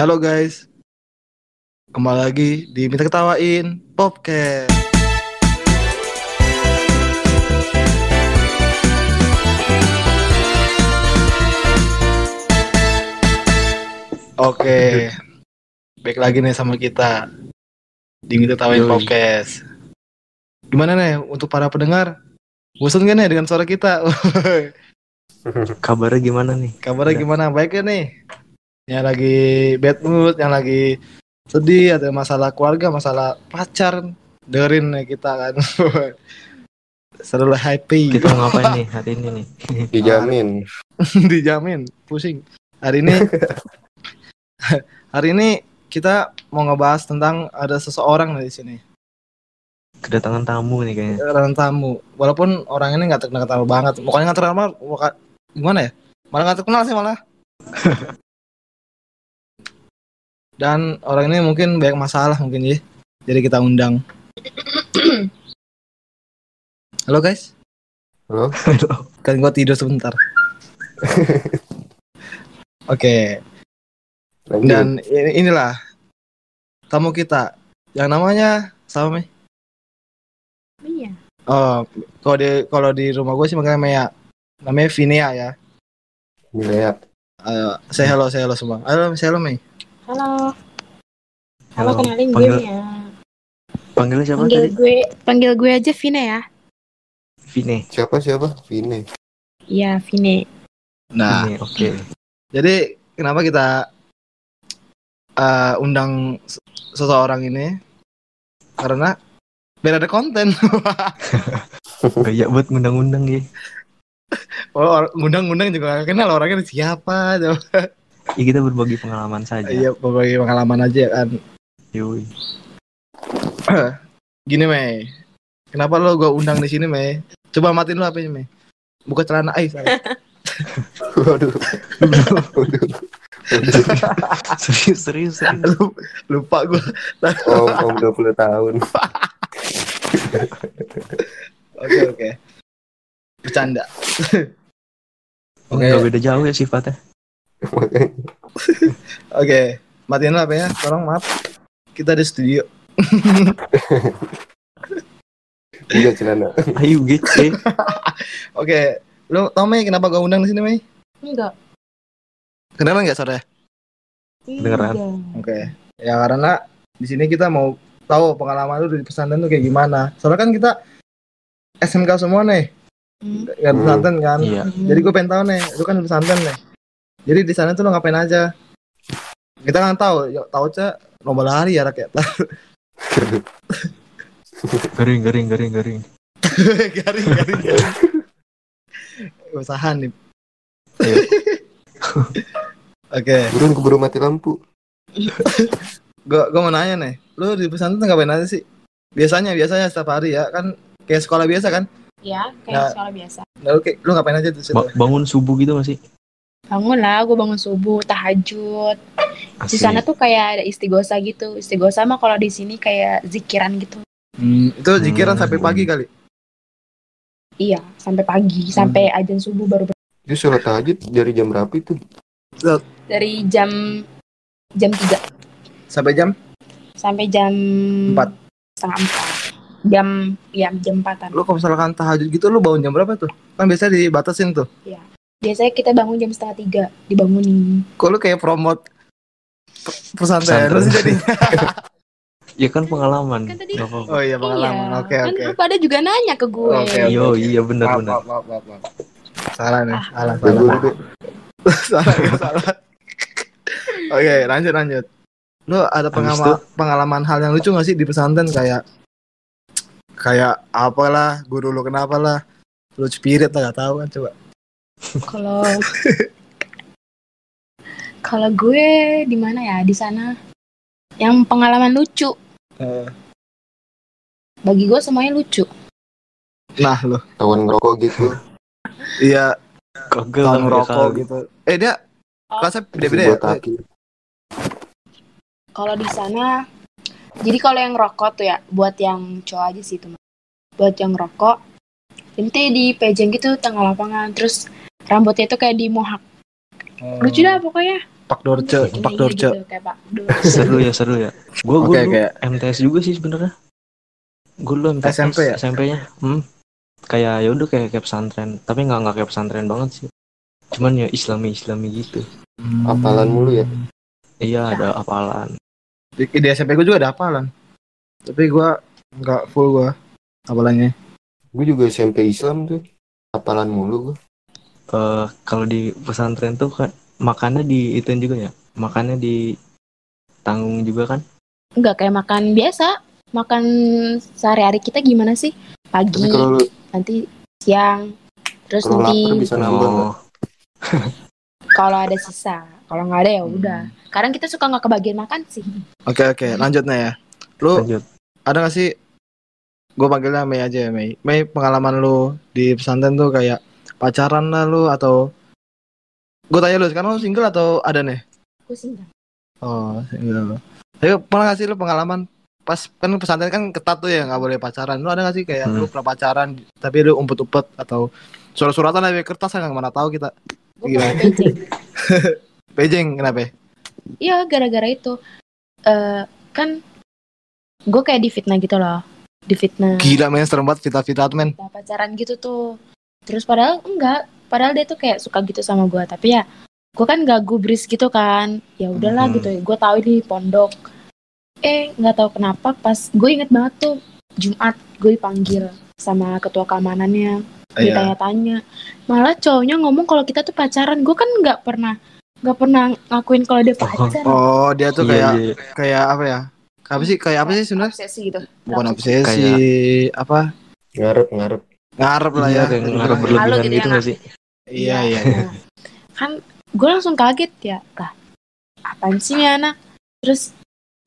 Halo guys, kembali lagi di Minta Ketawain Popcast. Oke, baik lagi nih sama kita di Minta Ketawain. Popcast. Gimana nih untuk para pendengar? Bosan gak nih dengan suara kita? Kabarnya gimana nih? Kabarnya Udah. gimana? Baik ya nih? Yang lagi bad mood, yang lagi sedih, ada masalah keluarga, masalah pacar, dengerin nih kita kan. Selalu happy, Kita mau ngapain nih hari ini nih? Dijamin. dijamin, pusing. Hari ini, hari ini kita mau ngebahas tentang ada seseorang di sini, Kedatangan tamu nih kayaknya. orang tamu. Walaupun orang ini nggak terkenal banget, pokoknya nggak terkenal, muka- gimana ya? Malah nggak terkenal sih malah. Dan orang ini mungkin banyak masalah mungkin ya. Jadi kita undang. Halo guys, Halo? kan gua tidur sebentar. Oke, Lanjut. dan ini- inilah tamu kita yang namanya sama Mei. Oh, kalau di kalau di rumah gue sih makanya Mea. Namanya Vinea ya. Milea. Ayo, say hello, say hello semua. Halo, say hello Mei. Halo. Halo, Halo, kenalin gue panggil- ya. Panggilnya siapa Panggil tadi? gue, panggil gue aja Vine ya. Vine. Siapa siapa? Vine. Iya, Vine. Nah, oke. jadi kenapa kita eh, undang se- seseorang ini? Karena biar ada konten. Gaya buat ngundang-undang ya. oh, ngundang-ngundang juga gak kenal orangnya siapa. coba. Ya kita berbagi pengalaman saja. Iya, berbagi pengalaman aja kan. Yoi. Gini Mei, kenapa lo gue undang di sini Mei? Coba matiin lu apa Mei? Buka celana Ais. Waduh. Waduh. serius, serius, serius. Lu- lupa gue. Om, om 20 tahun. Oke oke. Bercanda. Oke. Gak beda jauh ya sifatnya. Makanya. Oke. Matiin lah apa ya? Tolong maaf. Kita di studio. Buka celana. Ayo gitu. Oke. Lu tau Mei kenapa gue undang di sini Mei? Enggak. Kedengeran nggak sore? Kedengeran. Enggak. Oke. Ya karena di sini kita mau tahu pengalaman lu di pesantren tuh kayak gimana. Soalnya kan kita SMK semua nih, Hmm. kan pesantren kan. Iya. Jadi gue pengen tahu nih, lu kan pesantren nih. Jadi di sana tuh lu ngapain aja? Kita kan tahu, ya, tahu cah lomba lari ya rakyat. Garing, garing, garing, garing. garing, garing, garing. Usaha nih. Ayo. Oke, Burung keburu mati lampu. gua gua mau nanya nih, lu di pesantren ngapain aja sih? Biasanya, biasanya setiap hari ya kan kayak sekolah biasa kan? Ya, kayak Nah. sekolah biasa. Nah, lu, kayak- lu ngapain aja di situ? Ba- bangun subuh gitu masih. Bangun lah, gue bangun subuh, tahajud. Di sana tuh kayak ada istighosa gitu. Istighosa mah kalau di sini kayak zikiran gitu. Hmm, itu zikiran Hmm. sampai pagi kali. Iya, sampai pagi, sampai ajan subuh baru ber- Itu sholat tahajud dari jam berapa itu? dari jam jam 3 Sampai jam sampai jam Empat. setengah empat jam ya jam empatan lu kalau misalkan tahajud gitu lu bangun jam berapa tuh? Kan biasanya dibatasin tuh. Biasanya kita bangun jam setengah tiga dibangunin Kok lu kayak promote pe- pesantren Pesantren. jadinya? Ya kan pengalaman. Kan tadi-. Oh iya pengalaman. Iya, Oke kan oke. lu pada juga nanya ke gue Oke, oke. Yo, iya benar Maaf, benar. maaf, maaf, maaf, maaf. Salah nih, Ah, salah, salah. salah, salah. Oke, lanjut, lanjut. Lu ada pengalaman, pengalaman hal yang lucu gak sih di pesantren kayak kayak apalah guru lu kenapa lah lu spirit lah gak tahu kan coba kalau kalau gue di mana ya? Di sana. Yang pengalaman lucu. Eh, bagi gue semuanya lucu. Nah lu. Tawan ngerokok gitu. iya. Kagak tahun rokok gitu. Eh dia Oh. kelasnya beda-beda ya? Botakin. kalau di sana jadi kalau yang rokok tuh ya buat yang cowok aja sih itu buat yang rokok nanti di pejeng gitu tengah lapangan terus rambutnya itu kayak di mohak Oh. lucu dah pokoknya Pak Dorce, Iya, Pak iya Dorce. gitu, kayak Pak Dorce. seru ya seru ya gue gue kayak- MTS juga sih sebenarnya gue dulu MTS SMP ya? SMP-nya hmm. kayak ya udah kayak kayak pesantren tapi nggak nggak kayak pesantren banget sih cuman ya islami islami gitu Hmm. Hafalan mulu ya? iya ada hafalan Di, di SMP gue juga ada hafalan. Tapi gue nggak full gue hafalannya. Gue juga SMP Islam tuh. Hafalan mulu gue. Eh kalau di pesantren tuh kan makannya di itu juga ya makannya di tanggung juga kan Enggak kayak makan biasa. Makan sehari-hari kita gimana sih? Pagi, Tapi kalau lu nanti siang, terus kalau lapar nanti bisa nggak? oh kalau ada sisa. Kalau nggak ada ya Hmm. udah. Kadang kita suka nggak kebagian makan sih. Oke oke, lanjut nih ya. Lu lanjut ada gak sih? Gue panggilnya Mei aja ya Mei. Mei pengalaman lu di pesantren tuh kayak pacaran lah lu atau gue tanya lu sekarang lu single atau ada nih? Aku single. Oh single. Tapi pernah gak sih lu pengalaman pas kan pesantren kan ketat tuh ya nggak boleh pacaran. Lu ada gak sih kayak Hmm. lu pernah pacaran tapi lu umpet-umpet atau surat-suratan dari kertas nggak mana tahu kita. Gue Gimana? pernah pejeng. Pejeng kenapa? Iya gara-gara itu. eh kan gue kayak difitnah gitu loh. Difitnah. Gila men serem banget vita-vita men. Nah, pacaran gitu tuh. Terus padahal enggak. Padahal dia tuh kayak suka gitu sama gue. Tapi ya gue kan gak gubris gitu kan. Ya udahlah Mhm. gitu. Gue tahu di pondok. Eh nggak tahu kenapa pas gue inget banget tuh Jumat gue dipanggil sama ketua keamanannya Iya. ditanya-tanya malah cowoknya ngomong kalau kita tuh pacaran gue kan nggak pernah nggak pernah ngakuin kalau dia pacar Oh dia tuh Iya, kayak iya. kayak apa ya? Apa sih kayak apa sih sebenarnya? obsesi gitu Bukan obsesi, apa? Ngarep ngarep. Ngarep lah Iya, ya. kayak ngarep berlebihan gitu gitu ya, nggak sih Iya iya. Nah, kan gue langsung kaget ya lah apaan sih nih anak terus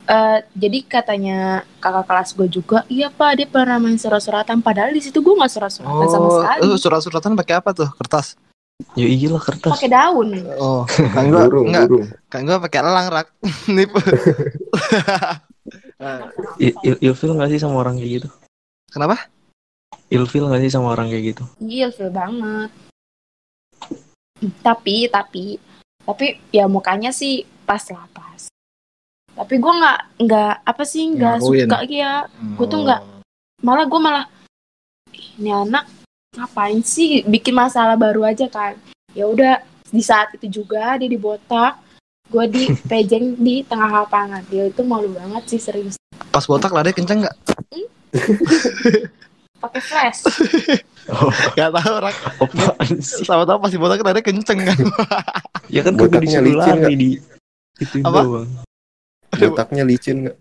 eh, jadi katanya kakak kelas gue juga iya pak dia pernah main surat-suratan padahal di situ gue nggak surat-suratan sama Oh, sekali lu surat-suratan pakai apa tuh? Kertas. ya iyalah kertas pakai daun Oh, kan gua Burung enggak, burung. kan gua pakai elang rak. Nipu. Il- il- ilfil nggak sih sama orang kayak gitu Kenapa? Ilfil nggak sih sama orang kayak gitu Iya, feel banget. Tapi, tapi, tapi ya mukanya sih pas lah pas. Tapi gue nggak nggak apa sih nggak suka ya. Gua tuh nggak- Malah gue malah "Ih, ini anak ngapain sih bikin masalah baru aja kan. Ya udah di saat itu juga dia dibotak. Gue di pejeng di tengah lapangan. Dia itu malu banget sih serius. Pas botak lari kenceng nggak? Pakai flash. oh Gak tahu rak. apaan sih Sama tahu pasti botak lari kenceng kan. ya kan Botaknya disuruh licin lari di itu Apa? doang Botaknya licin nggak?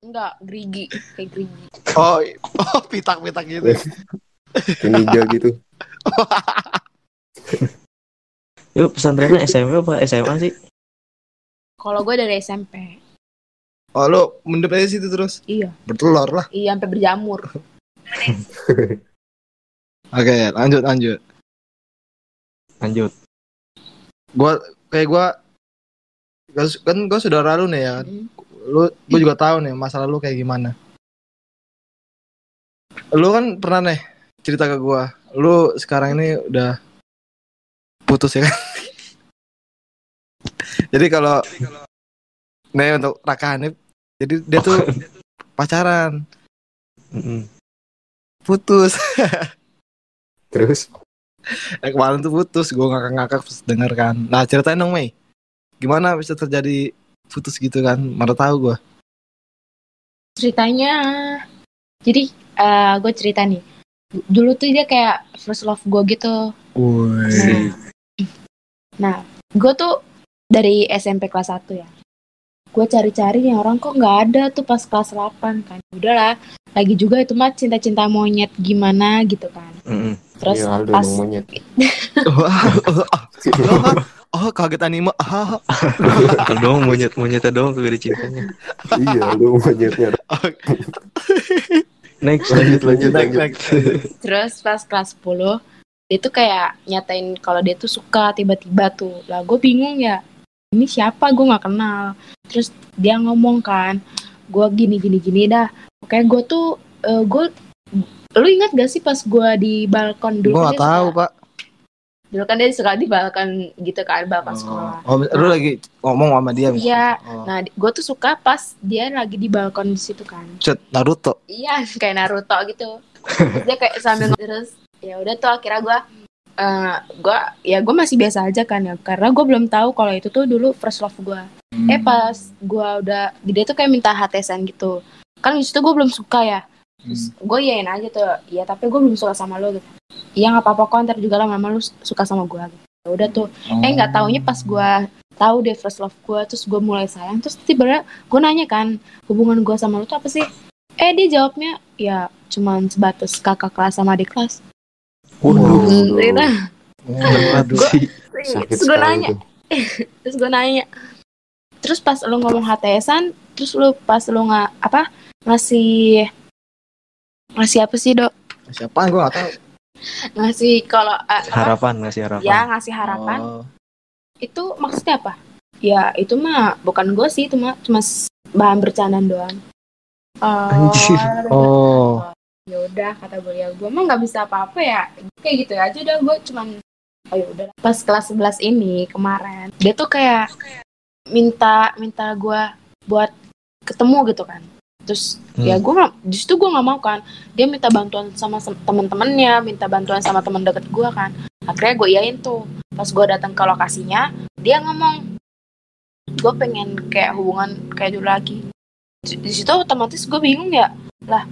Enggak, gerigi. Kayak gerigi. Oh, oh pitak-pitak gitu. Kayak ninja gitu. ya pesantrennya SMP apa SMA sih Kalau gue dari SMP. Oh, lu mendep aja situ terus. Iya. Bertelur lah. Iya, sampai berjamur. Oke, lanjut lanjut. lanjut Gua kayak gua kan gua saudara lu nih ya. Lu gua juga tahu nih masalah lu kayak gimana. Lu kan pernah nih cerita ke gua. Lu sekarang ini udah putus ya kan? Jadi kalau nih untuk Raka Hanif, jadi dia tuh pacaran. Putus. Terus Eh, kemarin tuh putus, gue ngakak-ngakak pas denger kan. Nah ceritain dong Mei, gimana bisa terjadi putus gitu kan? Mana tahu gue. Ceritanya, jadi eh gue cerita nih. Dulu tuh dia kayak first love gue gitu. Wih. Nah, gue tuh dari SMP kelas 1 ya. Gue cari-cari nih orang kok nggak ada tuh pas kelas 8 kan. Udahlah, lagi juga itu mah cinta-cinta monyet gimana gitu kan. Mm-mm. Terus Iya Aldo pas yang monyet. oh, oh, kaget anime. Ah, Itu doang monyet monyetnya kagak ada cintanya iya Aldo monyetnya. next lanjut lanjut next, lanjut next. Terus pas kelas 10 dia tuh kayak nyatain kalau dia tuh suka tiba-tiba tuh. Lah gue bingung ya. Ini siapa gue nggak kenal. Terus dia ngomong kan, gue gini gini gini dah. Oke gue tuh eh, gue lu ingat gak sih pas gue di balkon dulu Gue dia gak tahu suka- pak. dulu kan dia suka di balkon gitu kan balkon sekolah Oh, lu lagi ngomong sama dia? Iya. Oh. nah gue tuh suka pas dia lagi di balkon di situ kan Cet, Naruto. iya kayak Naruto gitu Terus dia kayak sambil ngomong terus ya udah tuh akhirnya gue eh gue ya gue masih biasa aja kan ya karena gue belum tahu kalau itu tuh dulu first love gue eh pas gue udah dia tuh kayak minta HTSan gitu. Kan di situ gue belum suka ya. Terus gue yain aja tuh. Ya tapi gue belum suka sama lo gitu. Iya nggak apa-apa kok ntar juga lama-lama lu suka sama gue gitu. Ya udah tuh. Eh nggak taunya pas gue tahu deh first love gue terus gue mulai sayang terus tiba-tiba gue nanya kan hubungan gue sama lu tuh apa sih? Eh dia jawabnya ya cuman sebatas kakak kelas sama adik kelas. Waduh. Hmm, gitu. Waduh. sih Sakit terus gue sekali nanya. tuh. terus gue nanya terus pas lu ngomong HTSan terus lu pas lu nggak apa ngasih ngasih apa sih dok? Siapa gue gak tahu. ngasih kalau apa, harapan ngasih harapan. Ya ngasih harapan. Oh. itu maksudnya apa? Ya itu mah bukan gue sih itu mah cuma bahan bercandaan doang. Oh, Anjir. Oh. ya udah kata gue ya gue mah nggak bisa apa-apa ya. Kayak gitu aja udah gue cuman oh ya udah. Pas kelas 11 ini kemarin dia tuh kayak minta minta gue buat ketemu gitu kan. Terus Hmm. ya gue nggak situ gue nggak mau kan. Dia minta bantuan sama temen-temennya minta bantuan sama teman deket gue kan. Akhirnya gue iyain tuh. Pas gue datang ke lokasinya dia ngomong gue pengen kayak hubungan kayak dulu lagi. Di situ otomatis gue bingung ya lah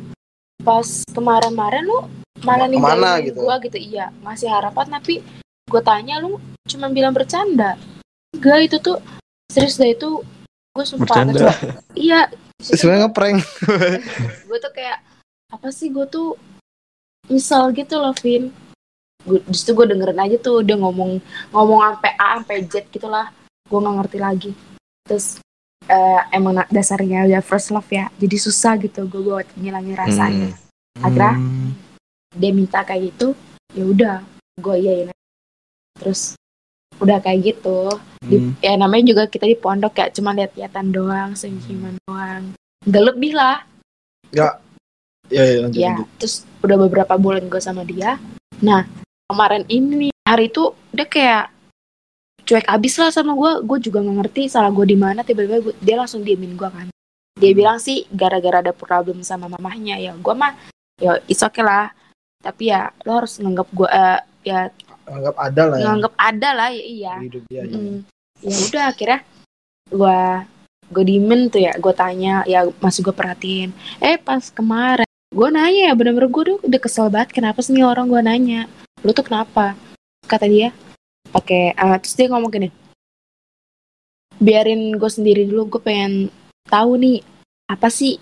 pas kemarin-kemarin lu malah ninggalin gitu? gue gitu. Iya ngasih harapan tapi gue tanya lu cuma bilang bercanda? Enggak itu tuh serius deh itu gue sumpah bercanda. iya. Situ Sebenarnya ngeprank. gue tuh kayak apa sih gue tuh misal gitu loh Vin. Gue di situ gue dengerin aja tuh dia ngomong ngomong sampai A sampai Z gitulah. Gue nggak ngerti lagi. Terus eh, emang dasarnya udah first love ya jadi susah gitu gue buat ngilangin rasanya. Hmm. Akhirnya Hmm. dia minta kayak gitu ya udah gue iyain terus udah kayak gitu. Di, Hmm. ya namanya juga kita di pondok ya cuma lihat-lihatan doang senyuman doang. Nggak lebih lah. Ya, ya lanjut, ya lanjut. terus udah beberapa bulan gue sama dia. Nah kemarin ini hari itu dia kayak cuek abis lah sama gue gue juga nggak ngerti salah gue di mana. Tiba-tiba gua- dia langsung diemin gue kan. Dia bilang sih gara-gara ada problem sama mamahnya. Ya gue mah ya it's okay lah. Tapi ya lo harus nganggap gue eh, ya Anggap ada lah ya. nganggap ada lah ya iya hidup dia. ya. Mm. ya udah akhirnya gue gue diemin tuh ya gue tanya ya masih gue perhatiin eh pas kemarin gue nanya ya bener-bener gue udah, udah kesel banget kenapa sih nih orang gue nanya lu tuh kenapa kata dia pakai eh, terus dia ngomong gini biarin gue sendiri dulu gue pengen tahu nih apa sih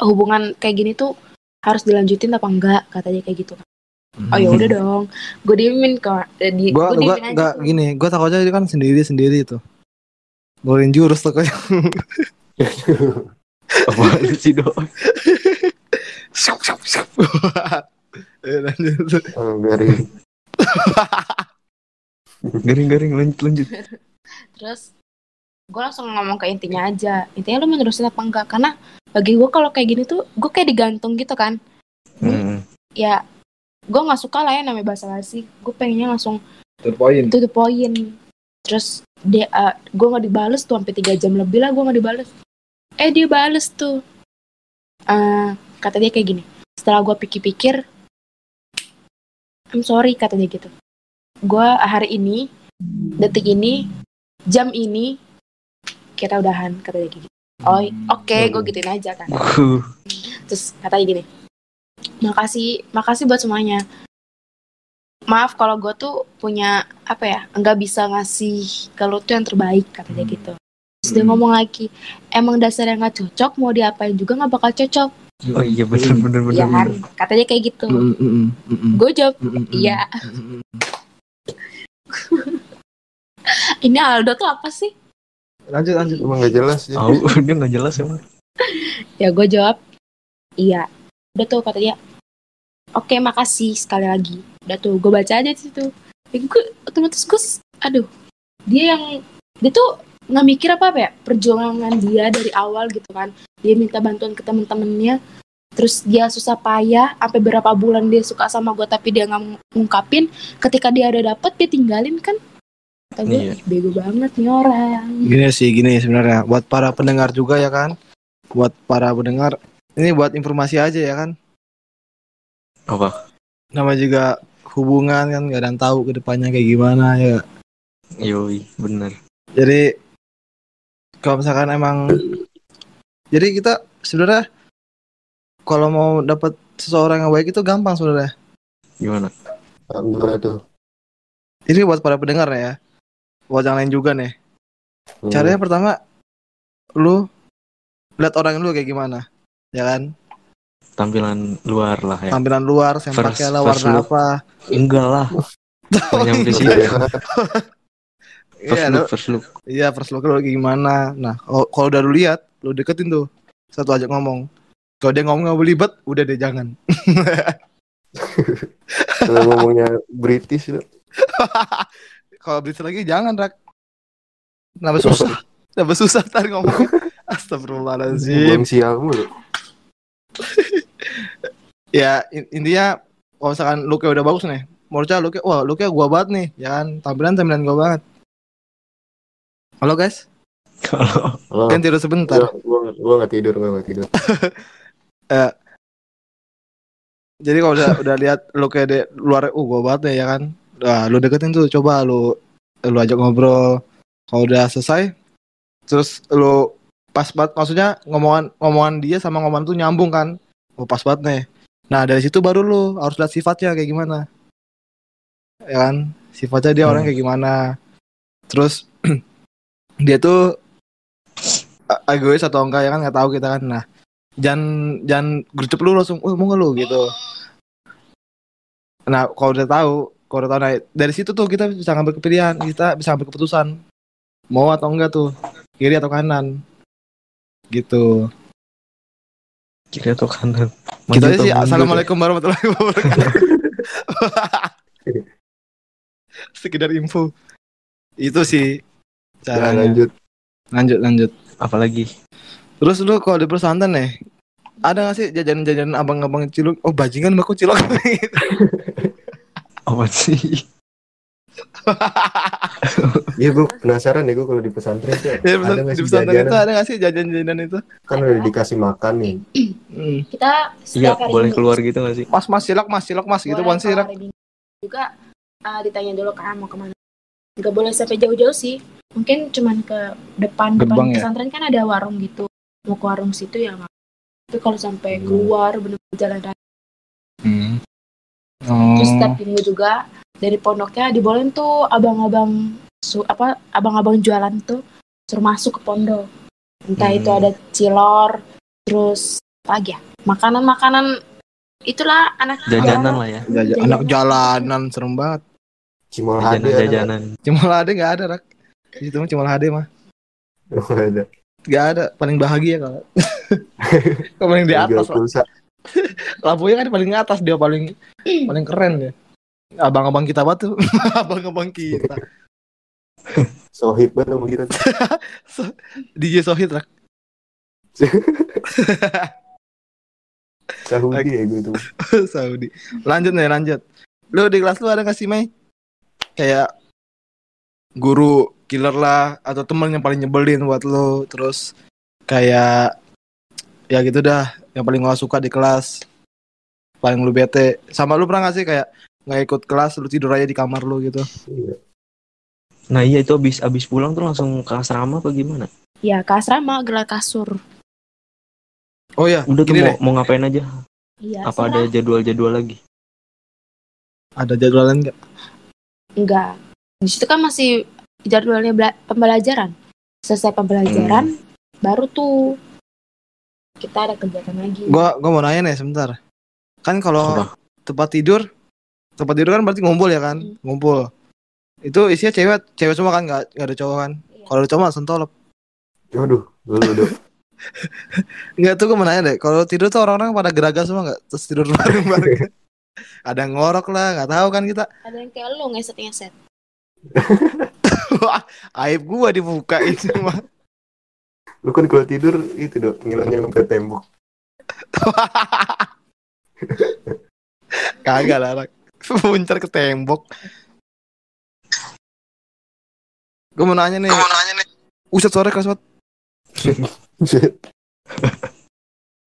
hubungan kayak gini tuh harus dilanjutin apa enggak kata dia kayak gitu oh ya udah dong gue diemin kok Eh, di, aja enggak tuh. gini, gua takutnya dia kan sendiri-sendiri tuh. Ngeluarin jurus tuh kayak. Apaan sih dok Syap, syap, syap. Eh, lanjut. Oh, garing. garing-garing lanjut lanjut terus gue langsung ngomong ke intinya aja intinya lu menerusin apa enggak karena bagi gue kalau kayak gini tuh gue kayak digantung gitu kan Hmm. ya gue nggak suka lah ya namanya bahasa basi gue pengennya langsung Terpoin. to the point. Terus dia gue nggak dibales tuh sampai tiga jam lebih lah gue nggak dibales. Eh dia bales tuh. Eh, kata dia kayak gini. Setelah gue pikir-pikir I'm sorry kata dia gitu. Gue hari ini detik ini jam ini kita udahan kata dia kayak gitu oh oke gue gituin aja kan. Uh, terus katanya gini makasih makasih buat semuanya maaf kalau gue tuh punya apa ya nggak bisa ngasih kalau tuh yang terbaik kata dia gitu terus dia Hmm. ngomong lagi emang dasarnya nggak cocok mau diapain juga nggak bakal cocok oh iya bener bener bener, ya kan katanya kayak gitu Mm, mm, mm, mm, mm. gue jawab Mm, mm, mm. iya Mm, mm, mm. ini Aldo tuh apa sih Lanjut lanjut. Emang gak jelas ya. Tahu dia nggak jelas emang ya gue jawab iya udah tuh kata dia. Oke makasih sekali lagi. Udah tuh gue baca aja di situ. Ya, gue otomatis gue aduh. Dia yang dia tuh nggak mikir apa apa ya perjuangan dia dari awal gitu kan. Dia minta bantuan ke temen-temennya terus dia susah payah sampai berapa bulan dia suka sama gue tapi dia nggak ng- ngungkapin. Ketika dia udah dapet dia tinggalin kan. Kata gue Iya. "Ih, bego banget nih orang. Gini sih, gini sebenarnya. Buat para pendengar juga ya kan. Buat para pendengar, ini buat informasi aja ya kan. Apa? Nama juga hubungan kan gak ada yang tahu ke depannya kayak gimana ya. Yoi, bener. Jadi kalau misalkan emang jadi kita sebenarnya kalau mau dapat seseorang yang baik itu gampang sebenarnya. Gimana? Gimana tuh? Ini buat para pendengar ya. Buat yang lain juga nih. Hmm. Caranya pertama lu lihat orang lu kayak gimana. Ya kan? Tampilan luar lah ya. Tampilan luar, sempaknya lah, warna look. apa. Enggak lah. Nyampe situ. Iya, First Iya, look, lu- first look. iya first look lu kayak gimana. Nah, kalau kalau udah lu lihat, lu deketin tuh. Satu ajak ngomong. Kalau dia ngomong nggak belibet, udah deh jangan. Kalau ngomongnya British lu. Kalau British lagi jangan, Rak. Kenapa susah? Kenapa susah ntar ngomongnya? Astagfirullahaladzim. Belum sial mulu. Ya, in- intinya kalau misalkan look udah bagus nih. Morca look wah look gua banget nih, ya kan? Tampilan tampilan gua banget. Halo guys, Oh, kan tidur sebentar. gua, gua, gua gak tidur, gua gak tidur. Jadi kalau udah udah lihat looknya di luar, uh gua banget nih ya kan. Nah, lu deketin tuh, coba lu lu ajak ngobrol. Kalau udah selesai, terus lu pas banget, maksudnya ngomongan ngomongan dia sama ngomongan tuh nyambung kan. Oh pas banget nih. Nah dari situ baru lu harus lihat sifatnya kayak gimana. Ya kan, sifatnya dia orang Hmm. kayak gimana. Terus dia tuh egois atau enggak ya kan nggak tahu kita kan. Nah jangan jangan gercep lu langsung, oh mau nggak lu gitu. Nah kalau udah tahu, kalau udah tahu nah, dari situ tuh kita bisa ngambil pilihan, kita bisa ngambil keputusan mau atau enggak tuh, kiri atau kanan, gitu. kiri atau kanan. Gitu Maju aja atau sih. mundur? Assalamualaikum warahmatullahi wabarakatuh. Sekedar info. Itu sih Nah, caranya. lanjut. lanjut lanjut. Apalagi? Terus lu kalau di pesantren nih, ada gak sih jajanan-jajanan abang-abang cilok? Oh bajingan aku cilok. Apa sih? Iya gua penasaran deh gua kalau di pesantren tuh ya, ada pesan- nggak di sih pesantren jajanan? itu ada gak sih jajan-jajanan itu? Kan udah dikasih makan nih. Hmm. kita Iya, boleh Minggu- keluar gitu gak sih? Mas mas cilok mas cilok mas gitu bukan Minggu juga uh, ditanya dulu kan mau ke mana nggak boleh sampai jauh-jauh sih mungkin cuman ke depan depan ya? pesantren kan ada warung gitu mau ke warung situ ya nggak itu kalau sampai Hmm. keluar bener-bener jalan raya Hmm. terus Oh. setiap minggu juga dari pondoknya dibolehin tuh abang-abang su apa abang-abang jualan tuh suruh masuk ke pondok entah itu Hmm. ada cilor terus apa lagi ya makanan-makanan itulah anak Jajanan lah ya. Jajan- anak jalanan serem banget. Cimol HD ada. Jajanan-jajanan. Cimol HD nggak ada rak. Di situ mah Cimol HD mah nggak? Ada. nggak ada. Paling bahagia kalau. kalau paling di atas lah. Lampunya kan paling atas dia paling paling keren ya. Abang-abang kita batu. Abang-abang kita. Sohib banget sama kita. DJ Sohid rak. Sahudi ya gue tuh. Saudi. Lanjut nih, lanjut. Lu di kelas lu ada gak sih, Mei? Kayak guru killer lah atau temen yang paling nyebelin buat lu terus kayak ya gitu dah yang paling gak suka di kelas paling lu bete sama lu pernah gak sih kayak nggak ikut kelas lu tidur aja di kamar lu gitu. Iya. Nah iya itu abis abis pulang tuh langsung ke asrama apa gimana? ya ke asrama gelar kasur. Oh ya Udah tuh gini mau, deh. mau ngapain aja? iya Apa ada jadwal-jadwal lagi? ada jadwalan nggak? Enggak di situ kan masih jadwalnya bela- pembelajaran. Selesai pembelajaran baru tuh kita ada kegiatan lagi. Gua gua mau nanya nih sebentar. Kan kalau tempat tidur tempat tidur kan berarti ngumpul ya kan? Hmm. ngumpul. Itu isinya cewek cewek semua kan? Nggak nggak ada cowok kan? Iya. kalau ada cowok langsung tolop Waduh, dulu udah. nggak tuh gue mau nanya deh. Kalau tidur tuh orang-orang pada geragas semua nggak? Terus tidur bareng-bareng. Ada yang ngorok lah nggak tahu kan kita. Ada yang kayak lu ngeset-ngeset. Wah, aib gua dibuka itu mah Lu kan kalau tidur itu dong, ngilangnya ke tembok. Kagak lah. Muncar ke tembok. Gue mau nanya nih. Uset sore kelas banget.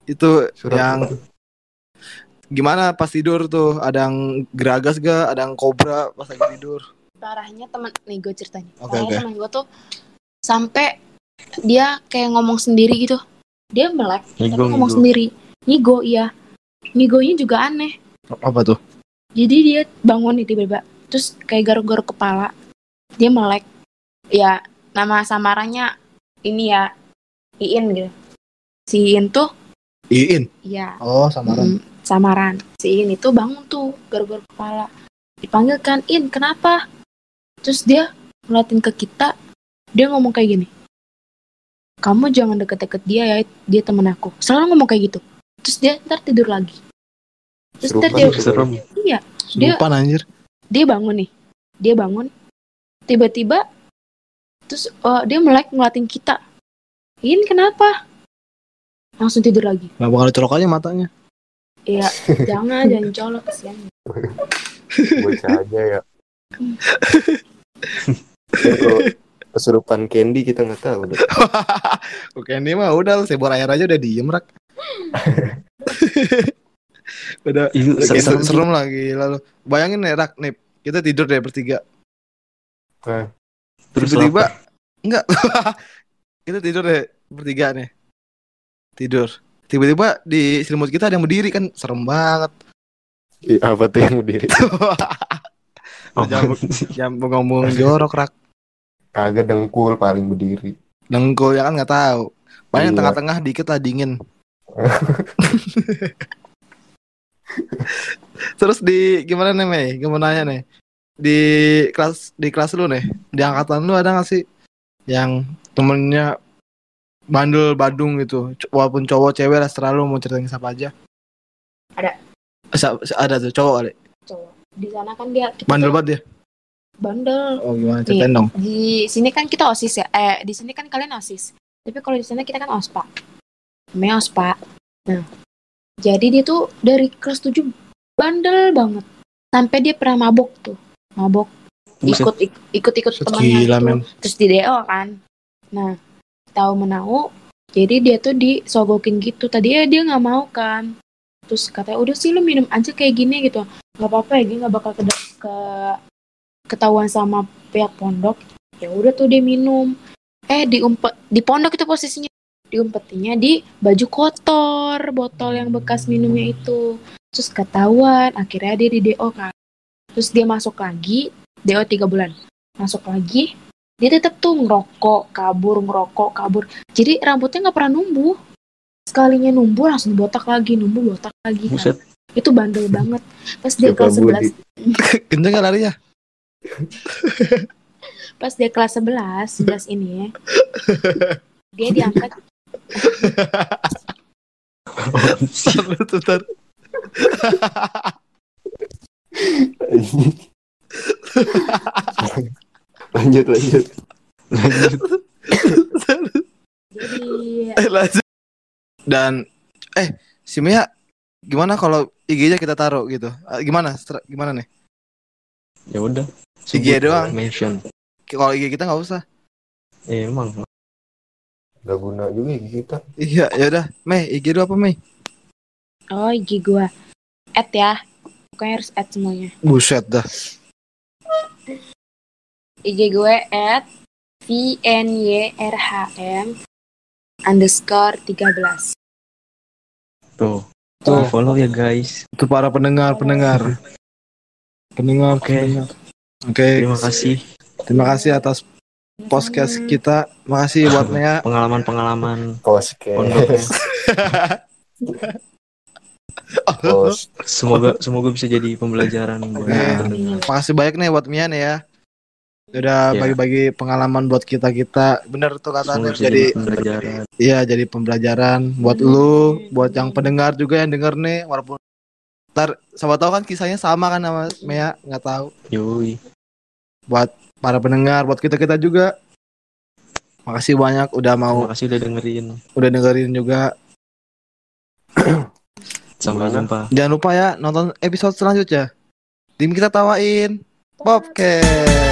Itu Surat yang apa gimana pas tidur tuh? Ada yang geragas gak? Ada yang kobra pas lagi tidur? parahnya temen nih gue ceritanya Oke, parahnya oke. temen gue tuh sampai dia kayak ngomong sendiri gitu dia melek tapi ngomong ngigo. sendiri ngigo iya ngigonya juga aneh Apa tuh? Jadi dia bangun nih tiba-tiba. Terus kayak garuk-garuk kepala. Dia melek. Ya nama samarannya ini ya Iin gitu. Si Iin tuh Iin. ya Oh, samaran. Mm, samaran. Si In itu bangun tuh garuk-garuk kepala. Dipanggil kan In kenapa? Terus dia ngeliatin ke kita dia ngomong kayak gini kamu jangan deket-deket dia ya dia temen aku. Selalu ngomong kayak gitu. Terus dia ntar tidur lagi terus ntar dia Serem. iya Dia- Sumpah anjir. dia bangun nih dia bangun tiba-tiba terus eh, dia melek ngeliatin kita In kenapa langsung tidur lagi Gak bakal colok aja matanya. Iya, jangan jangan colok kesian. Bocah aja ya. Kesurupan Candy kita nggak tahu. deh. Oke ini mah udah sebor air aja udah diem rak. udah kayak serem, serem lagi lalu. Bayangin nih rak nih kita tidur deh bertiga. Terus Tiba-tiba enggak. kita tidur deh bertiga nih. Tidur. Tiba-tiba di selimut kita ada yang berdiri kan serem banget. Ih, apa tuh yang berdiri? Oh, Jangan jangan ngomong jorok rak. Kagak dengkul paling berdiri. Dengkul ya kan nggak tahu. Paling Iya. tengah-tengah dikit lah dingin. Terus di gimana nih Mei? Gimana nanya nih? Di kelas di kelas lu nih, di angkatan lu ada gak sih yang temennya bandel badung gitu, walaupun cowok cewek lah terlalu mau ceritain siapa aja? Ada. Sa- sa- ada tuh cowok kali. Cowok. Di sana kan dia kita Bandel banget dia. bandel. Oh gimana ceritain dong? Di sini kan kita OSIS ya. Eh, di sini kan kalian OSIS. Tapi kalau di sana kita kan OSPA. Namanya OSPA. Nah, jadi dia tuh dari kelas 7 bandel banget. Sampai dia pernah mabok tuh. Mabok ikut-ikut temannya gila, gitu. men. terus di DO kan nah tahu menau jadi dia tuh disogokin gitu tadi ya dia nggak mau kan terus katanya udah sih lu minum aja kayak gini gitu nggak apa-apa ya dia nggak bakal ke, ke ketahuan sama pihak pondok ya udah tuh dia minum eh diumpet di pondok itu posisinya diumpetinya di baju kotor botol yang bekas minumnya itu terus ketahuan akhirnya dia di DO kan terus dia masuk lagi DO tiga bulan masuk lagi dia tetap tuh ngerokok kabur ngerokok kabur jadi rambutnya nggak pernah numbuh sekalinya numbuh langsung botak lagi numbuh botak lagi kan. Buset. itu bandel banget pas dia kelas. 11 Kenceng gak lari ya? pas dia kelas 11 11 ini ya dia diangkat Bentar, bentar. lanjut lanjut. Lanjut. jadi Eh, lanjut. Dan eh si Mia gimana kalau IG-nya kita taruh gitu? Ah, Gimana? Gimana nih? Ya udah. IG doang. Mention. Kalau IG kita nggak usah. Eh, emang. Gak guna juga ya kita. Iya, ya udah. Mei, IG lu apa Mei? oh IG gua add ya pokoknya harus add semuanya Buset dah. IG gue at VNYRHM underscore 13 Tuh. Tuh. Follow ya guys. Itu para pendengar, pendengar. Pendengar, Oke. pendengar. Oke. Terima kasih Terima kasih atas podcast kita. Makasih buat Mea. pengalaman-pengalaman. Kos. Semoga semoga bisa jadi pembelajaran buat. Makasih banyak nih buat Mia nih ya. Udah Iya. bagi-bagi pengalaman buat kita-kita. Bener tuh katanya jadi pembelajaran. Iya jadi pembelajaran buat lu, buat yang pendengar juga yang denger nih, walaupun ntar siapa tahu kan kisahnya sama kan sama Mea, nggak tahu. Yoi. Buat para pendengar, buat kita kita juga. Makasih banyak udah mau Terima kasih udah dengerin. udah dengerin juga. Sampai jumpa. Jangan lupa ya nonton episode selanjutnya. Tim kita tawain Bobcat.